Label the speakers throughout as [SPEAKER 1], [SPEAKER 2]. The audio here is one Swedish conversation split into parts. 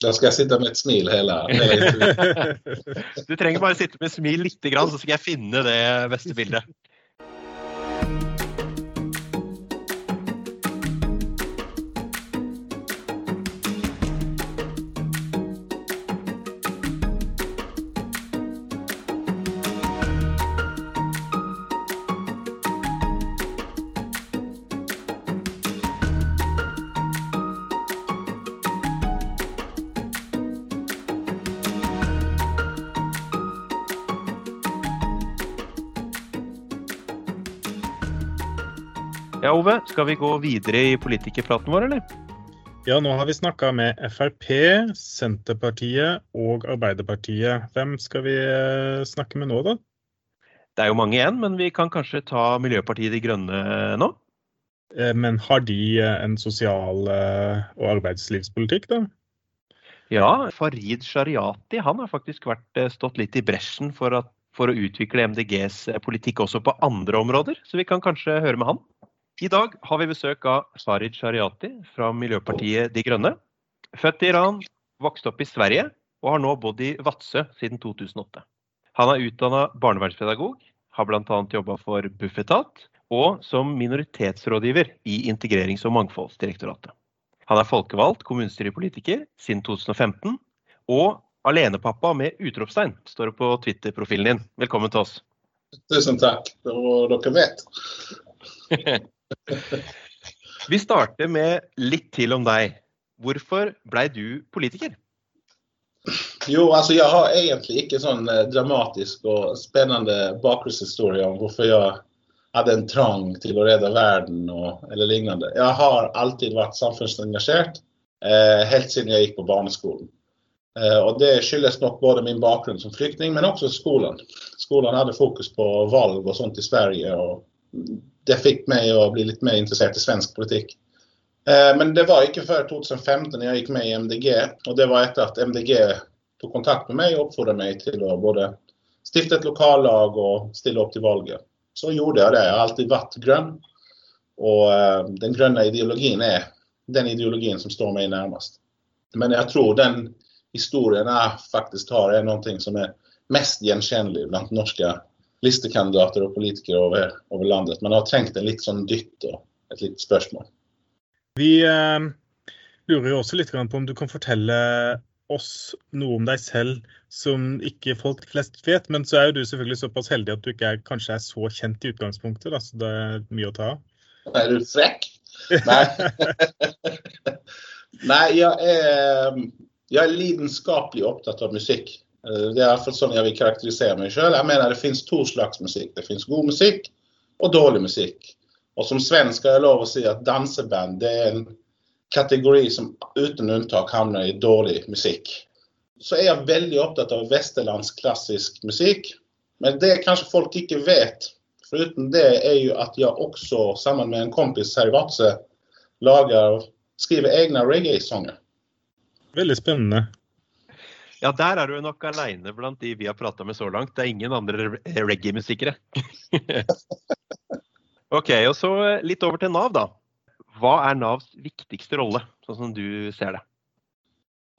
[SPEAKER 1] Da skal jeg sitte med et smil hele, hele intervjuet.
[SPEAKER 2] Du trenger bare sitte med smil lite grann, så skal jeg finne det beste bildet. Ove, skal vi gå videre i politikerpraten vår, eller?
[SPEAKER 3] Ja, nå har vi snakka med Frp, Senterpartiet og Arbeiderpartiet. Hvem skal vi eh, snakke med nå, da?
[SPEAKER 2] Det er jo mange igjen, men vi kan kanskje ta Miljøpartiet De Grønne nå?
[SPEAKER 3] Eh, Men har de eh, en sosial- eh, og arbeidslivspolitikk, da?
[SPEAKER 2] Ja, Farid Shariati han har faktisk vært, eh, stått litt i bresjen for, at, for å utvikle MDGs eh, politikk også på andre områder, så vi kan kanskje høre med han. I dag har vi besøk av Farid Shariati fra Miljøpartiet De Grønne. Født i Iran, vokst opp i Sverige og har nå bodd i Vadsø siden 2008. Han er utdanna barnevernspedagog, har bl.a. jobba for Bufetat og som minoritetsrådgiver i Integrerings- og mangfoldsdirektoratet. Han er folkevalgt kommunestyrepolitiker siden 2015, og alenepappa med utropstegn står det på Twitter-profilen din. Velkommen til oss.
[SPEAKER 1] Tusen takk. Og dere vet.
[SPEAKER 2] Vi starter med litt til om deg. Hvorfor blei du politiker?
[SPEAKER 1] Jo, altså jeg har egentlig ikke sånn eh, dramatisk og spennende bakgrunnshistorie om hvorfor jeg hadde en trang til å redde verden og, eller lignende. Jeg har alltid vært samfunnsengasjert eh, helt siden jeg gikk på barneskolen. Eh, og det skyldes nok både min bakgrunn som flyktning, men også skolen. Skolen hadde fokus på valg og sånt i Sverige. og det fick mig att bli lite mer intresserad i svensk politik. Eh, men det var inte före 2015 när jag gick med i MDG. och det var efter att MDG tog kontakt med mig och uppfordrade mig till att både stifta ett lokallag och ställa upp till valget. Så gjorde jag det. Jag har alltid varit grön. Och eh, den gröna ideologin är den ideologin som står mig närmast. Men jag tror den historien jag faktiskt har, är någonting som är mest igenkännlig bland norska listekandidater og politikere over, over landet. Man har trengt en litt sånn dytt og et litt spørsmål.
[SPEAKER 3] Vi eh, lurer jo også litt grann på om du kan fortelle oss noe om deg selv som ikke folk flest vet. Men så er jo du selvfølgelig såpass heldig at du ikke er, kanskje er så kjent i utgangspunktet. Da, så det er mye å ta av.
[SPEAKER 1] Er du frekk? Nei. Nei, jeg er, jeg er lidenskapelig opptatt av musikk. Eh, det är i alla fall så jag vill karaktärisera mig själv. Jag menar, det finns två slags musik. Det finns god musik och dålig musik. Och som svensk har jag lov att säga att danseband det är en kategori som utan undantag hamnar i dålig musik. Så är jag väldigt upptagen av västerländsk klassisk musik. Men det kanske folk inte vet, förutom det, är ju att jag också samman med en kompis här i Vatse lager, skriver egna reggae-sånger.
[SPEAKER 3] Väldigt spännande.
[SPEAKER 2] Ja, der er du nok aleine blant de vi har prata med så langt. Det er ingen andre reggae-musikere. ok, og så litt over til Nav, da. Hva er Navs viktigste rolle, sånn som du ser det?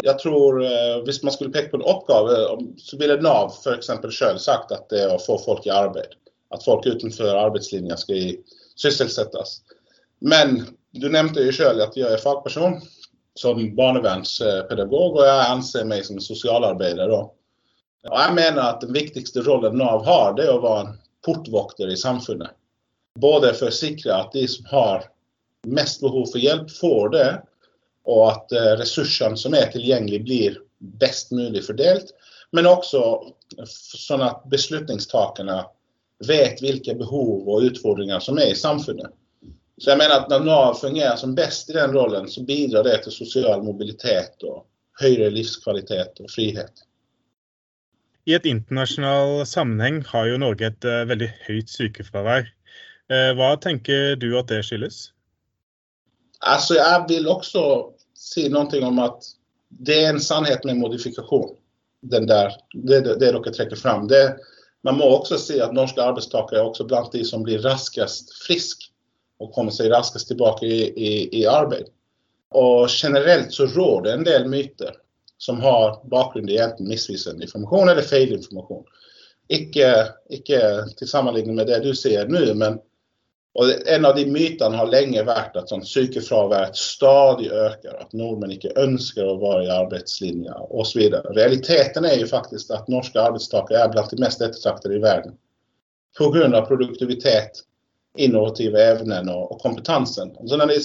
[SPEAKER 1] Jeg tror eh, Hvis man skulle peka på en oppgave, så ville Nav f.eks. selv sagt at det er å få folk i arbeid. At folk utenfor arbeidslinja skal sysselsättas. sysselsettes. Men du nevnte jo selv at jeg er fagperson som barnevernspedagog, och jag anser mig som socialarbetare. sosialarbeider. da. Og jeg den viktigaste rollen Nav har, det är att vara en portvokter i samfundet. Både för att säkra att de som har mest behov för hjälp får det, och att eh, resursen som är tillgänglig blir bäst möjligt fordelt. Men också så att at vet vilka behov och utfordringar som är i samfundet. Så jeg mener at Når Nav fungerer som best i den rollen, så bidrar det til sosial mobilitet og høyere livskvalitet og frihet.
[SPEAKER 3] I et internasjonal sammenheng har jo Norge et eh, veldig høyt sykefravær. Eh, hva tenker du at det skyldes?
[SPEAKER 1] Altså, jeg vil også si noe om at det er en sannhet med modifikasjon. Den der, det, det, det dere trekker fram. Det, man må også si at norske arbeidstakere er også blant de som blir raskest friske och kommer sig raskast tillbaka i, i, i arbete. Och generellt så råder en del myter som har bakgrund i enten missvisande information eller felinformation. Icke, icke til sammenligning med det du ser nu, men en av de myterna har länge varit att sånn sykefraværet stadigt ökar, att nordmenn ikke önskar att vara i så vidare. Realiteten är ju faktiskt att norska arbetstagare är bland de mest eftertraktade i världen. På grund av produktivitet, innovativa ämnen och kompetensen. kompetansen. Så, når det,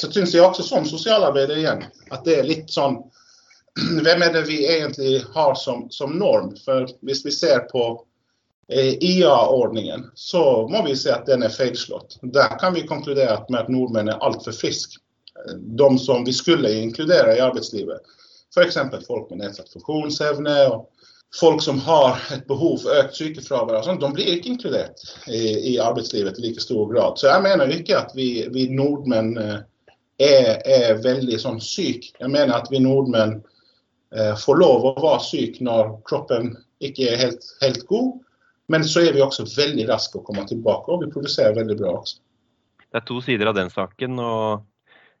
[SPEAKER 1] så syns jeg också som socialarbetare igen att det är lite sån, vem är det vi egentligen har som, som norm? För visst vi ser på eh, IA-ordningen, så må vi säga att den är felslått. Där kan vi konkludera med att norrmän är alltför frisk. De som vi skulle inkludera i arbetslivet. För exempel folk med nedsatt funktionsevne och folk som har ett behov for økt sykefravær, sånt, de blir inte inkluderade i, i, arbetslivet i lika stor grad. Så jag menar inte att vi, vi nordmän eh, är, är väldigt som psyk. Jag menar att vi nordmän eh, får lov att vara psyk när kroppen inte är helt, helt god men så är vi också väldigt raska att komma tillbaka och vi producerar väldigt bra också.
[SPEAKER 2] Det är två sidor av den saken. och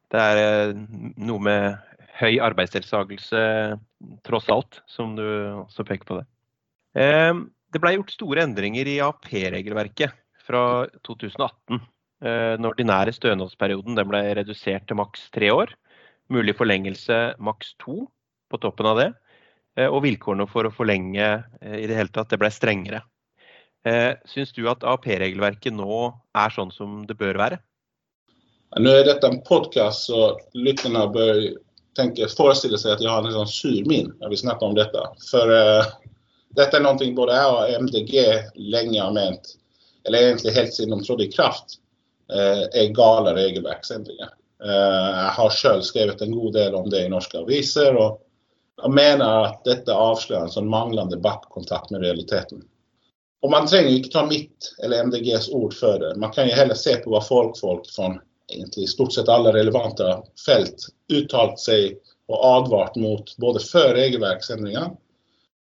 [SPEAKER 2] Det är eh, nog med høy arbeidsdeltakelse tross alt, som du også peker på det. Ehm, det ble gjort store endringer i AAP-regelverket fra 2018. Den ordinære stønadsperioden ble redusert til maks tre år. Mulig forlengelse maks to på toppen av det. Eh, Og vilkårene for å forlenge eh, i det hele tatt, det ble strengere. Eh, syns du at AAP-regelverket nå er sånn som det bør være?
[SPEAKER 1] Nu är detta en podcast så lyssnarna bör tänker föreställa sig att jag har en sån sur min vi snackar om detta. För uh, detta är någonting både jag och MDG länge har ment, eller egentligen helt sedan de trodde i kraft, uh, är gale regelverksändringar. Uh, jag har själv skrivit en god del om det i norska aviser, och jag menar att detta avslöjar en sån manglande bakkontakt med realiteten. Och man tränger inte ta mitt eller MDGs ord för det. Man kan ju hellre se på vad folkfolk egentligen i stort sett alla relevanta fält uttalat sig och advart mot både för regelverksändringar,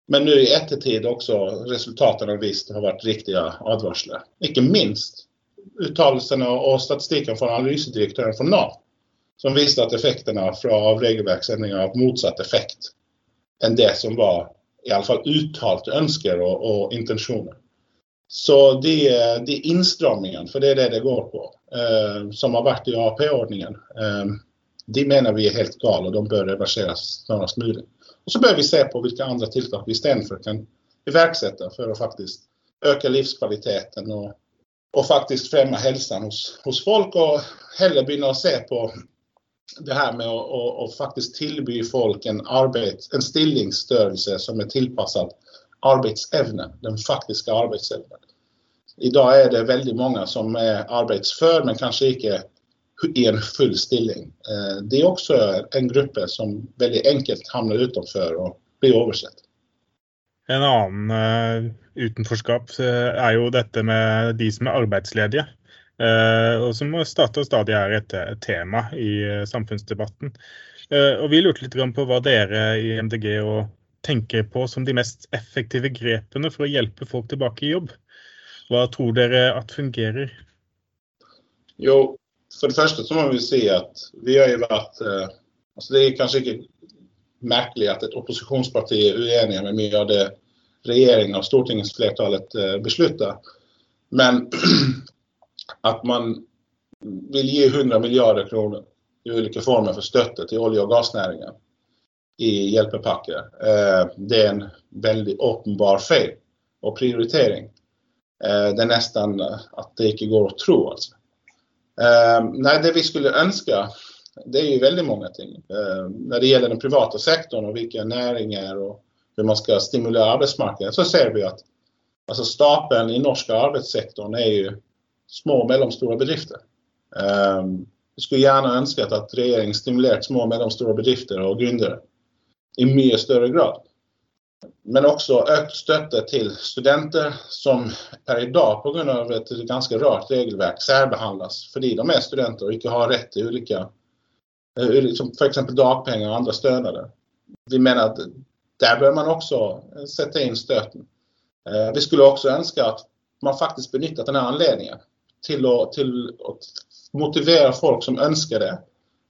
[SPEAKER 1] men nu i ettertid också resultaten av visst har varit riktiga advarsler. Icke minst uttalelserna och statistiken från analysdirektören från Nav, som visste att effekterna av regelverksändringar har motsatt effekt än det som var i alla fall uttalat önskar och, och intentioner. Så det, det är instramningen, för det är det det går på, Eh, som har varit i AAP-ordningen, eh, menar vi är helt galet och de bör reverseras snarast möjligt. Och så bör vi se på vilka andra tiltak vi istället kan verksätta för att faktiskt öka livskvaliteten och, och faktiskt främja hälsan hos, hos, folk. och hellre börja se på det här med att och, och faktiskt tillby folk en, arbets, en stillingsstørrelse som är tillpassad arbetsämnen, den faktiska arbeidsevnen. I dag det väldigt många som är arbetsför men kanske inte i en full stilling. Eh, det är också en grupp som väldigt enkelt hamnar utanför och blir översatt.
[SPEAKER 3] En annan uh, är ju er med de som är arbetslediga. Uh, som stadigt och stadigt är ett tema i samhällsdebatten. Och Vi lurte grann på vad dere i MDG och tänker på som de mest effektiva grepen för att hjälpa folk tillbaka i jobb? Vad tror dere att fungerar?
[SPEAKER 1] Jo, för det första så må vi se att vi har ju varit, eh, alltså Det är kanske inte märkligt att ett oppositionsparti är oeniga med mycket av det regeringen och Stortingets flertalet eh, beslutar. Men att man vill ge 100 miljarder kronor i olika former för støtte till olje- och gasnäringen i hjelpepakker. Eh, det är en väldigt uppenbar fel och prioritering. Eh, det är nästan eh, att det inte går att tro. Alltså. Eh, Det vi skulle önska, det är ju väldigt många ting. Eh, när det gäller den privata sektorn och vilka näringar och hur man ska stimulera arbetsmarknaden så ser vi att alltså stapeln i norska arbetssektorn är ju små och medelstora bedrifter. Eh, vi skulle gärna önskat att regeringen stimulerat små och medelstora bedrifter och grundare i mycket större grad. Men också økt stötte till studenter som per på grund av ett ganska rart regelverk särbehandlas för de är studenter och icke har rätt till olika, eh, som för exempel dagpengar och andra stønader. Vi menar att där bör man också sätta in stöten. Eh, vi skulle också önska att man faktiskt benyttat den här anledningen till att, till att motivera folk som önskar det,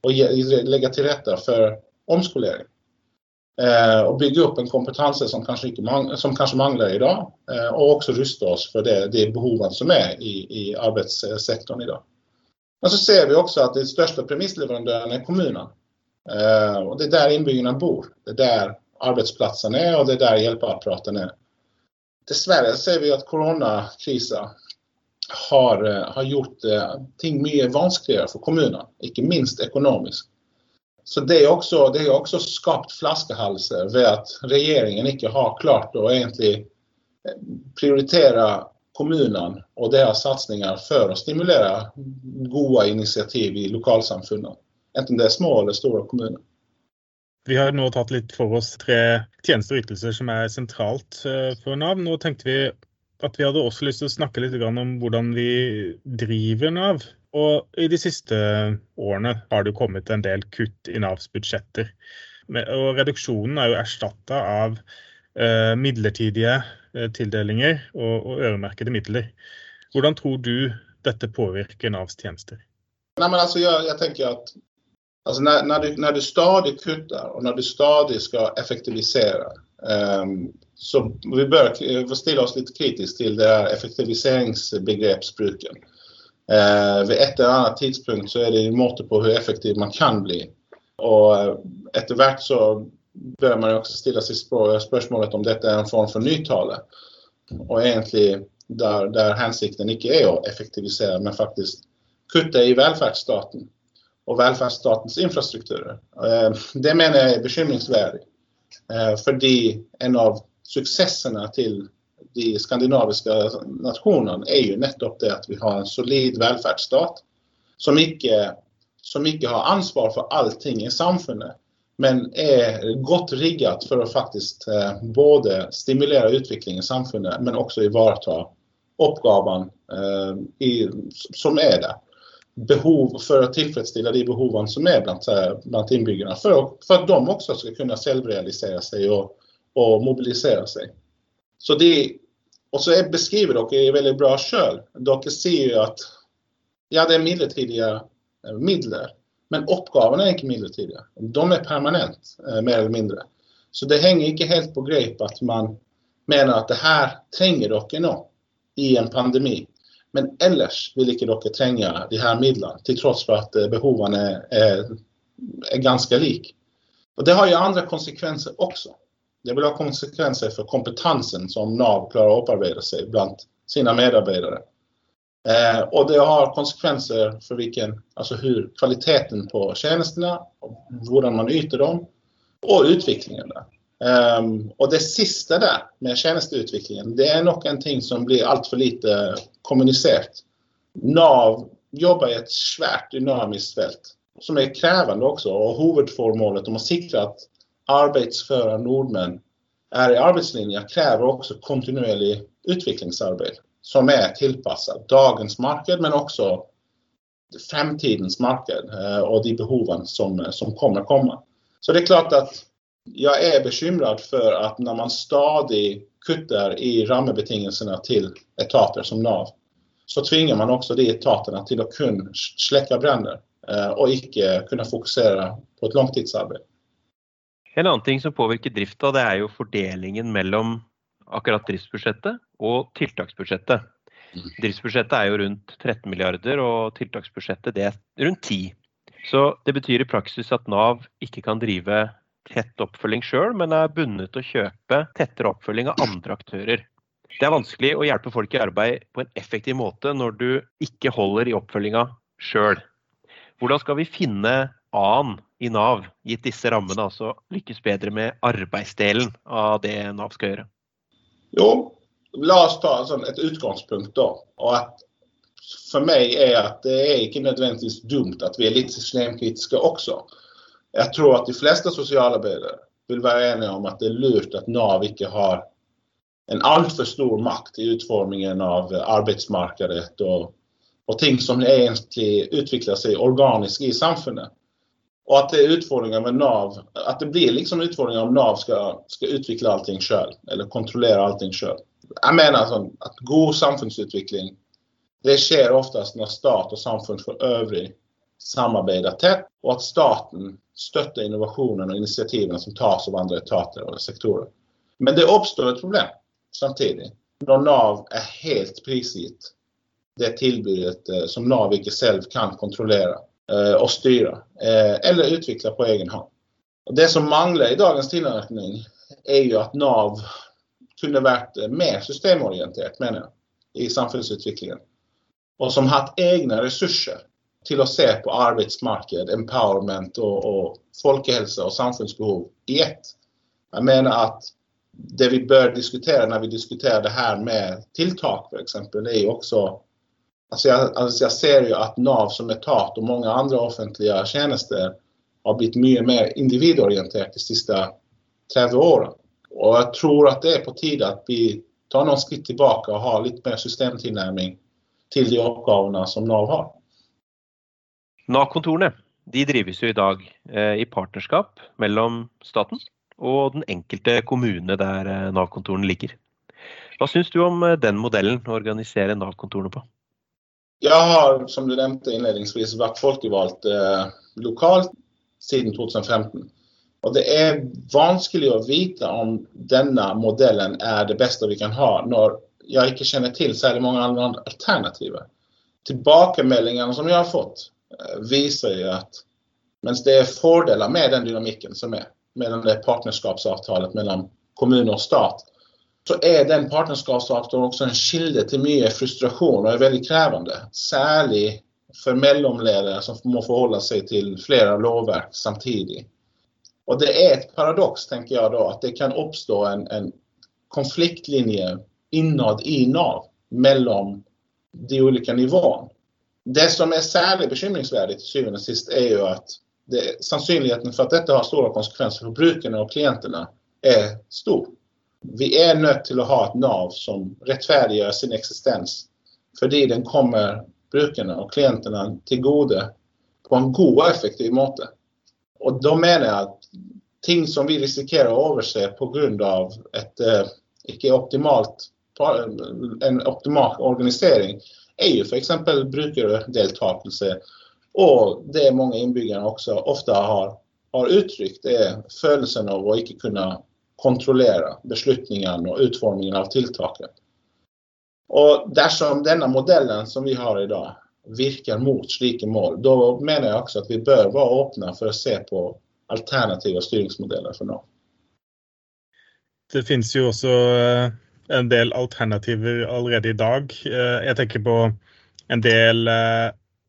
[SPEAKER 1] och lägga till rätta för omskolering. Eh, och bygga upp en kompetens som kanske, inte, som kanske manglar idag eh, och också rusta oss för det, det behoven som är i, i arbetssektorn idag. Men så ser vi också att den största premissleverantören är kommunen. Eh, och det är där inbyggarna bor. Det är där arbetsplatsen är och det är där hjälpapparaten är. Dessvärre ser vi att coronakrisen har, eh, har gjort eh, ting mycket vanskligare för kommunen, inte minst ekonomiskt. Så det är också, det är också skapat flaskhalsar vid att regeringen inte har klart att egentligen eh, prioritera kommunen och deras satsningar för att stimulera goda initiativ i lokalsamfunden. Enten det är små eller stora kommuner.
[SPEAKER 3] Vi har nu tagit lite för oss tre tjänster och som är centralt eh, för NAV. Nu tänkte vi att vi hade också lust att snacka lite grann om hur vi driver NAV. Og i de siste årene har det kommet en del kutt i Navs budsjetter. Og reduksjonen er jo erstatta av eh, midlertidige eh, tildelinger og, og, øremerkede midler. Hvordan tror du dette påvirker Navs tjenester?
[SPEAKER 1] Nei, men altså, jag, jeg tänker att alltså när, när, du, när du stadigt kuttar och när du stadigt ska effektivisera um, ehm, så vi bör ställa oss lite kritiskt till det här effektiviseringsbegreppsbruken. Eh, vid ett eller annat tidspunkt så är det ju mått på hur effektiv man kan bli. Och eh, så börjar man också ställa sig spörsmålet om detta är en form för nytale. Och egentligen där, där hänsikten inte är att effektivisera men faktiskt kutta i välfärdsstaten och välfärdsstatens infrastrukturer. Eh, det menar jag är bekymringsvärt. Eh, för det en av successerna till de skandinaviska nationerna är ju nettopp det att vi har en solid välfärdsstat som inte, som inte har ansvar för allting i samfundet men är gott riggat för att faktiskt eh, både stimulera utvecklingen i samfundet men också ivarata uppgaven eh, i, som är där. Behov för att tillfredsställa de behoven som är bland, eh, bland inbyggarna för, för att de också ska kunna självrealisera sig och, och mobilisera sig. Så det, och så beskriver dock i väldigt bra själv. Dock ser ju att ja, det är midlertidiga medel. Eh, Men uppgifterna är inte midlertidiga. De är permanent, eh, mer eller mindre. Så det hänger inte helt på grepp att man menar att det här tränger dock nå i en pandemi. Men ellers vill inte dock tränga de här medlen till trots för att eh, behoven är, är, är ganska lik. Och det har ju andra konsekvenser också det vill ha konsekvenser för kompetensen som NAV klarar att upparbeta sig bland sina medarbetare. Eh, och det har konsekvenser för vilken, alltså hur kvaliteten på tjänsterna, hur man yter dem och utvecklingen där. Um, och det sista där med tjänsteutvecklingen, det är nog en ting som blir allt för lite kommunicerat. NAV jobbar i ett svärt dynamiskt fält som är krävande också och huvudformålet om att sikra att arbetsföra nordmän är i arbetslinjen kräver också kontinuerlig utvecklingsarbete som är tillpassad dagens marknad men också framtidens marknad eh, och de behoven som, eh, som kommer komma. Så det är klart att jag är bekymrad för att när man stadigt kuttar i rambetingelserna till etater som NAV så tvingar man också de etaterna till att kunna släcka bränder eh, och icke kunna fokusera på ett långtidsarbete.
[SPEAKER 2] En annen ting som påvirker drifta, det er jo fordelingen mellom akkurat driftsbudsjettet og tiltaksbudsjettet. Mm. Driftsbudsjettet er jo rundt 13 milliarder, og tiltaksbudsjettet det er rundt 10. Så det betyr i praksis at Nav ikke kan drive tett oppfølging sjøl, men er bundet til å kjøpe tettere oppfølging av andre aktører. Det er vanskelig å hjelpe folk i arbeid på en effektiv måte når du ikke holder i oppfølginga sjøl. Hvordan skal vi finne annen i Nav, gitt disse rammene, altså lykkes bedre med arbeidsdelen av det Nav skal gjøre?
[SPEAKER 1] Jo, la oss ta sånn et utgangspunkt da. Og at for meg er at det er ikke nødvendigvis dumt at vi er litt systemkritiske også. Jeg tror at de fleste sosialarbeidere vil være enige om at det er lurt at Nav ikke har en altfor stor makt i utformingen av arbeidsmarkedet og, og ting som egentlig utvikler seg organisk i samfunnet. Och att det är utfordringar med NAV, att det blir liksom utfordringar om NAV ska, ska utveckla allting själv eller kontrollera allting själv. Jag menar alltså att god samfundsutveckling, det sker oftast när stat och samfund för övrigt samarbetar tätt och att staten stöttar innovationen och initiativen som tas av andra etater och sektorer. Men det uppstår ett problem samtidigt. När NAV är helt prisgitt det tillbudet eh, som NAV inte själv kan kontrollera Eh, och styra eh, eller utveckla på egen hand. Och det som manglar i dagens tillverkning är ju att NAV kunde varit eh, mer systemorienterat menar jag, i samhällsutvecklingen. Och som haft egna resurser till att se på arbetsmarknad, empowerment och, och folkhälsa och samfundsbehov i ett. Jag menar att det vi bör diskutera när vi diskuterar det här med tilltak för exempel, är ju också Alltså jag, alltså jag ser ju att NAV som etat och många andra offentliga tjänster har blivit mycket mer individorienterat de sista 30 åren. Och jag tror att det är på tiden att vi tar någon skritt tillbaka och har lite mer systemtillnärmning till de uppgifterna som NAV har.
[SPEAKER 2] Nav-kontorene de drives ju i eh, i partnerskap mellan staten och den enkelte kommune där eh, NAV-kontoren ligger. Vad syns du om eh, den modellen å organisere Nav-kontorene på?
[SPEAKER 1] Jag har, som du nämnde inledningsvis, varit folkvald eh, lokalt sedan 2015. Och det är vanskligt att veta om denna modellen är det bästa vi kan ha när jag inte känner till så är det många andra alternativ. Tillbakemeldingarna som jag har fått Eh, visar ju att men det är fördelar med den dynamiken som är, med det partnerskapsavtalet mellan kommun och stat, så är den partnerskapsfaktorn också en kilde till mycket frustration och är väldigt krävande. Särskilt för mellomledare som måste förhålla sig till flera lovverk samtidigt. Och det är ett paradox, tänker jag då, att det kan uppstå en, en konfliktlinje inåt i NAV mellan de olika nivåerna. Det som är särskilt bekymringsvärdigt till syvende och sist är ju att det, sannolikheten för att detta har stora konsekvenser för brukarna och klienterna är stor. Vi är nött till att ha ett NAV som rättfärdiggör sin existens för det den kommer brukarna och klienterna till gode på en god och effektiv måte. Och då menar jag att ting som vi riskerar att överse på grund av ett eh, icke optimalt eh, en optimal organisering är ju för exempel brukardeltagelse och det många inbyggare också ofta har, har uttryckt är födelsen av att inte kunna kontrollera beslutningen och utformningen av tilltaket. Och därsom denna modellen som vi har idag virkar mot slike mål, då menar jag också att vi bör vara öppna för att se på alternativa styrningsmodeller för NAV.
[SPEAKER 3] Det finns ju också eh, en del alternativ allerede idag. Eh, jag tänker på en del eh,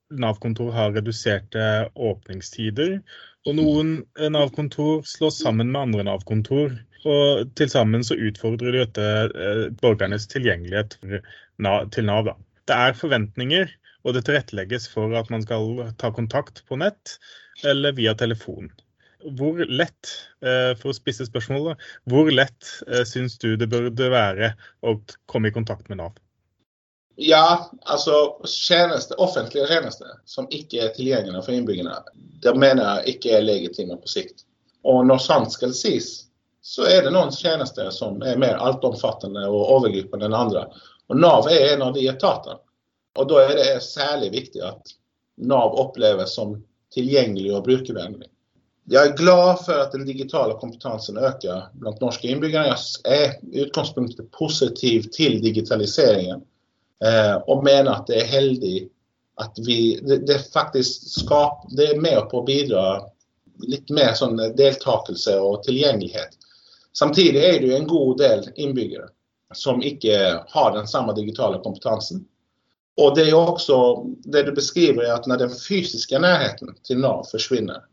[SPEAKER 3] Nav-kontor har reduserte åpningstider. Och noen Nav-kontor slås sammen med andra Nav-kontor. Og til sammen så utfordrer dette eh, borgernes tilgjengelighet til Nav. Da. Det er forventninger, og det tilrettelegges for at man skal ta kontakt på nett eller via telefon hvor lett, eh, for å spisse spørsmålet, hvor lett eh, syns du det burde være å komme i kontakt med Nav?
[SPEAKER 1] Ja, alltså tjeneste, offentlige tjenester som ikke är tilgjengelige för innbyggerne, det menar jag ikke är legitime på sikt. Och när sant ska sies, så är det någon tjänster som är mer alltomfattande och övergripande än andra. Och NAV är en av de etaterna. Och då är det särskilt viktigt att NAV upplevs som tillgänglig och brukarvänlig jag är glad för att den digitala kompetensen ökar bland norska inbyggare. Jag är i utgångspunkten positiv till digitaliseringen eh, och menar att det är heldigt att vi, det, det faktiskt skap, det är med på att bidra lite mer som deltagelse och tillgänglighet. Samtidigt är det ju en god del inbyggare som inte har den samma digitala kompetensen. Och det är också det du beskriver är att när den fysiska närheten till NAV försvinner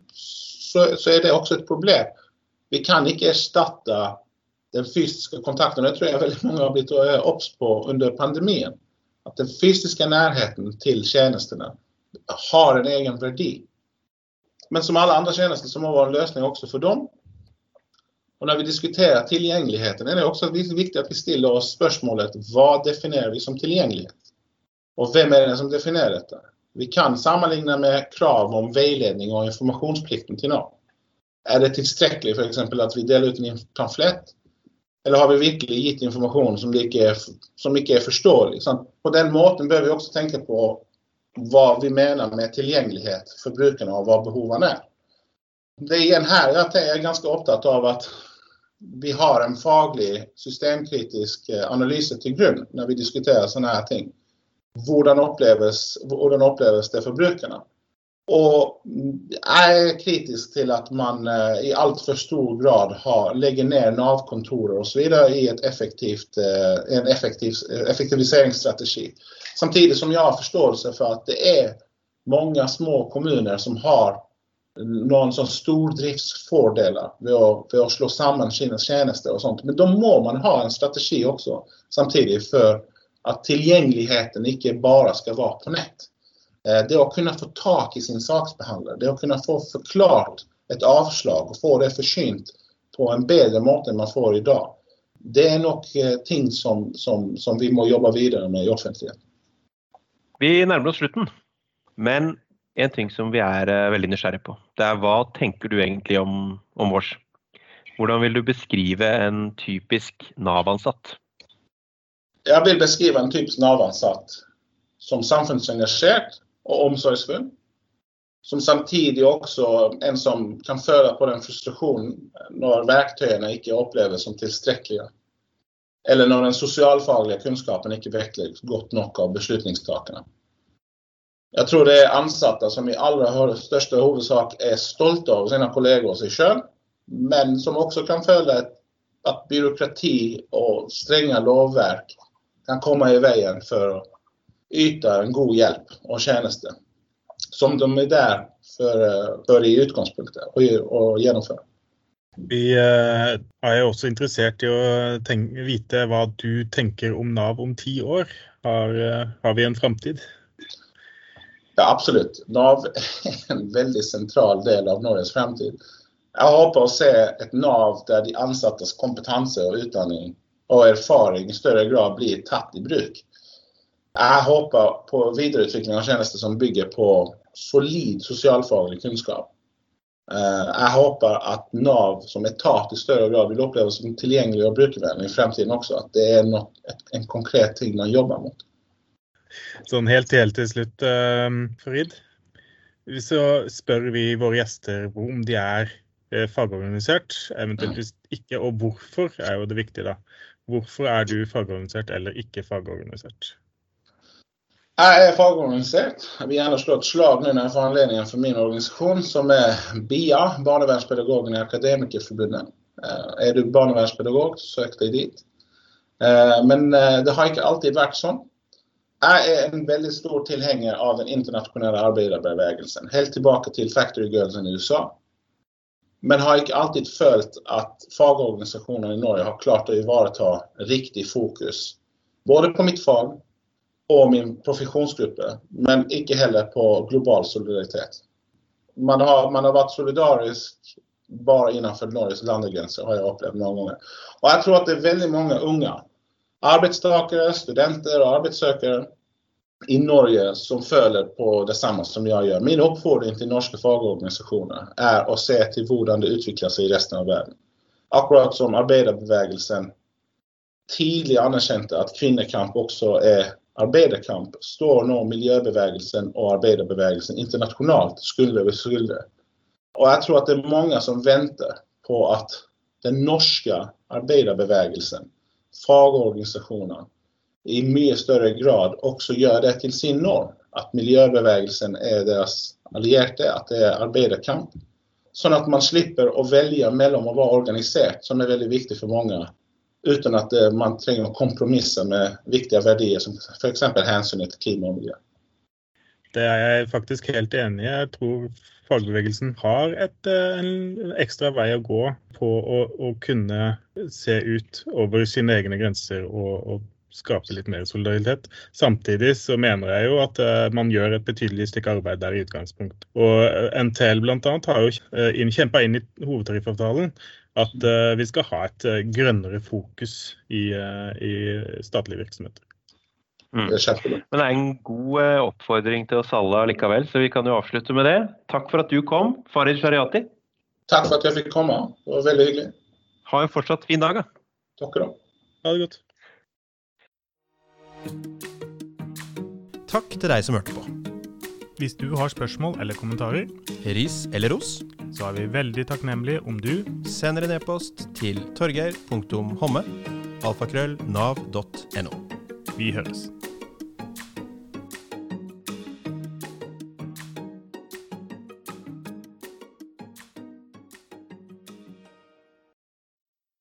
[SPEAKER 1] så, så är det också ett problem. Vi kan inte ersätta den fysiska kontakten. Det tror jag väldigt många har blivit eh, obs på under pandemin. Att den fysiska närheten till tjänsterna har en egen värde. Men som alla andra tjänster så må vara en lösning också för dem. Och när vi diskuterar tillgängligheten är det också viktigt att vi ställer oss spörsmålet vad definierar vi som tillgänglighet? Och vem är det som definierar detta? Vi kan sammanligna med krav om vägledning och informationsplikten till någon. Är det tillsträckligt för exempel att vi delar ut en pamflett? Eller har vi verkligen gett information som inte är, som inte är förståelig? Så på den måten behöver vi också tänka på vad vi menar med tillgänglighet för brukarna och vad behoven är. det är igen här jag är ganska upptagen av att vi har en faglig, systemkritisk eh, analys till grund när vi diskuterar sådana här ting. Hvordan upplevs hvordan upplevs det för brukarna? Og mm, är kritisk till att man eh, i i för stor grad har, ner navkontor och så vidare i ett effektivt, eh, en effektiv, effektiviseringsstrategi. Samtidigt som jag har förståelse för att det är många små kommuner som har noen sånn stordriftsfördelar vid att, vid att slå samman Kinas tjänster och sånt. Men då må man ha en strategi också samtidigt för att tillgängligheten inte bara ska vara på nät. Eh, det att kunna få tak i sin saksbehandlare, det att kunna få förklarat ett avslag och få det försynt på en bättre måte än man får i dag, det är nog eh, ting som, som, som vi må jobba vidare med i offentligheten.
[SPEAKER 2] Vi närmar oss slutet. men en ting som vi er eh, veldig nysgjerrige på, det er hva tenker du egentlig om, om Vårs? Hvordan vil du beskrive en typisk Nav-ansatt?
[SPEAKER 1] Jeg vil beskrive en typisk Nav-ansatt som samfunnsengasjert og omsorgsfull. Som samtidig også en som kan føle på den frustrasjonen når verktøyene ikke oppleves som tilstrekkelige. Eller når den sosialfaglige kunnskapen ikke vektlegges godt nok av beslutningstakerne. Jag tror det är ansatta som i allra största huvudsak är stolta över sina kollegor och sig själv. men som också kan följa att byråkrati och stränga lovverk kan komma i vägen för att yta en god hjälp och tjänste. Som de är där för, för i utgangspunktet och, och genomföra.
[SPEAKER 3] Vi eh, är också intresserade av i veta vad du tänker om Nav om tio år. Har, eh, har vi en framtid?
[SPEAKER 1] Ja, absolut. Nav är en väldigt central del av Norges framtid. Jag hoppas se ett Nav där de ansattes kompetenser och utbildning och erfaring i större grad blir tatt i bruk. Jag hoppas på vidareutveckling av tjänster som bygger på solid socialfaglig kunskap. Eh, jag hoppas att Nav som etat i större grad vill upplevas som tillgänglig och brukarvänlig i framtiden också. Att det är nok en konkret ting man jobbar mot.
[SPEAKER 3] Sånn helt, helt til slutt, uh, Farid. Så spør vi våre gjester om de er uh, fagorganisert, eventuelt hvis ikke, og hvorfor er jo det viktige, da. Hvorfor er du fagorganisert eller ikke fagorganisert?
[SPEAKER 1] Jeg er fagorganisert. Jeg vil gjerne slå et slag nå når jeg får anledningen for min organisasjon, som er BIA, barnevernspedagogen i Akademikerforbundet. Eh, er du barnevernspedagog, søk deg dit. Eh, men det har ikke alltid vært sånn. Jag är en väldigt stor tillhängare av den internationella arbetarbevägelsen. Helt tillbaka till Factory Girlsen i USA. Men har ikke alltid följt att fagorganisationen i Norge har klart att ivareta riktig fokus. Både på mitt fag och min professionsgrupp, men icke heller på global solidaritet. Man har, man har varit solidarisk bara innanför Norges landgränser, har jag upplevt många gånger. Och jag tror att det är väldigt många unga Arbetstagare, studenter och arbetssökare i Norge som följer på detsamma som jag gör. Min uppfordring till norska fagorganisationer är att se till hur det utvecklar sig i resten av världen. Akkurat som arbetarbevägelsen tidigare anerkände att kvinnokamp också är arbetarkamp står nog miljöbevägelsen och arbetarbevägelsen internationellt skulder vid skulder. Och jag tror att det är många som väntar på att den norska arbetarbevägelsen fagorganisasjoner i mycket större grad också gör det till sin norm. Att miljöbevägelsen är deras allierade, att det är arbetarkamp. Så att man slipper att välja mellan att vara organiserad, som är väldigt viktigt för många, utan att eh, man tränger att kompromissa med viktiga värderingar, som exempelvis hänsyn till klimat och miljö.
[SPEAKER 3] Det eh, er jeg faktisk helt enig i. Jeg tror fagbevegelsen har et, eh, en ekstra vei å gå på å, å kunne se ut over sine egne grenser og, og, skape litt mer solidaritet. Samtidig så mener jeg jo at eh, man gjør et betydelig stykke arbeid der i utgangspunkt. Og NTL bl.a. har jo kjempa inn i hovedtariffavtalen at uh, vi skal ha et grønnere fokus i, i statlige virksomheter.
[SPEAKER 2] Mm. Men det er en god eh, oppfordring til oss alle likevel, så vi kan jo avslutte med det. Takk for at du kom, Farid Shariati.
[SPEAKER 1] Takk for at jeg fikk komme. Det var veldig hyggelig.
[SPEAKER 2] Ha en fortsatt fin dag. Da.
[SPEAKER 1] Takk det.
[SPEAKER 3] Ha det godt.
[SPEAKER 4] Takk til deg som hørte på.
[SPEAKER 5] Hvis du har spørsmål eller kommentarer,
[SPEAKER 4] Ris eller ros?
[SPEAKER 5] så er vi veldig takknemlige om du
[SPEAKER 4] Sender en e-post til torgeir.homme. Alfakrøll nav.no.
[SPEAKER 5] the host.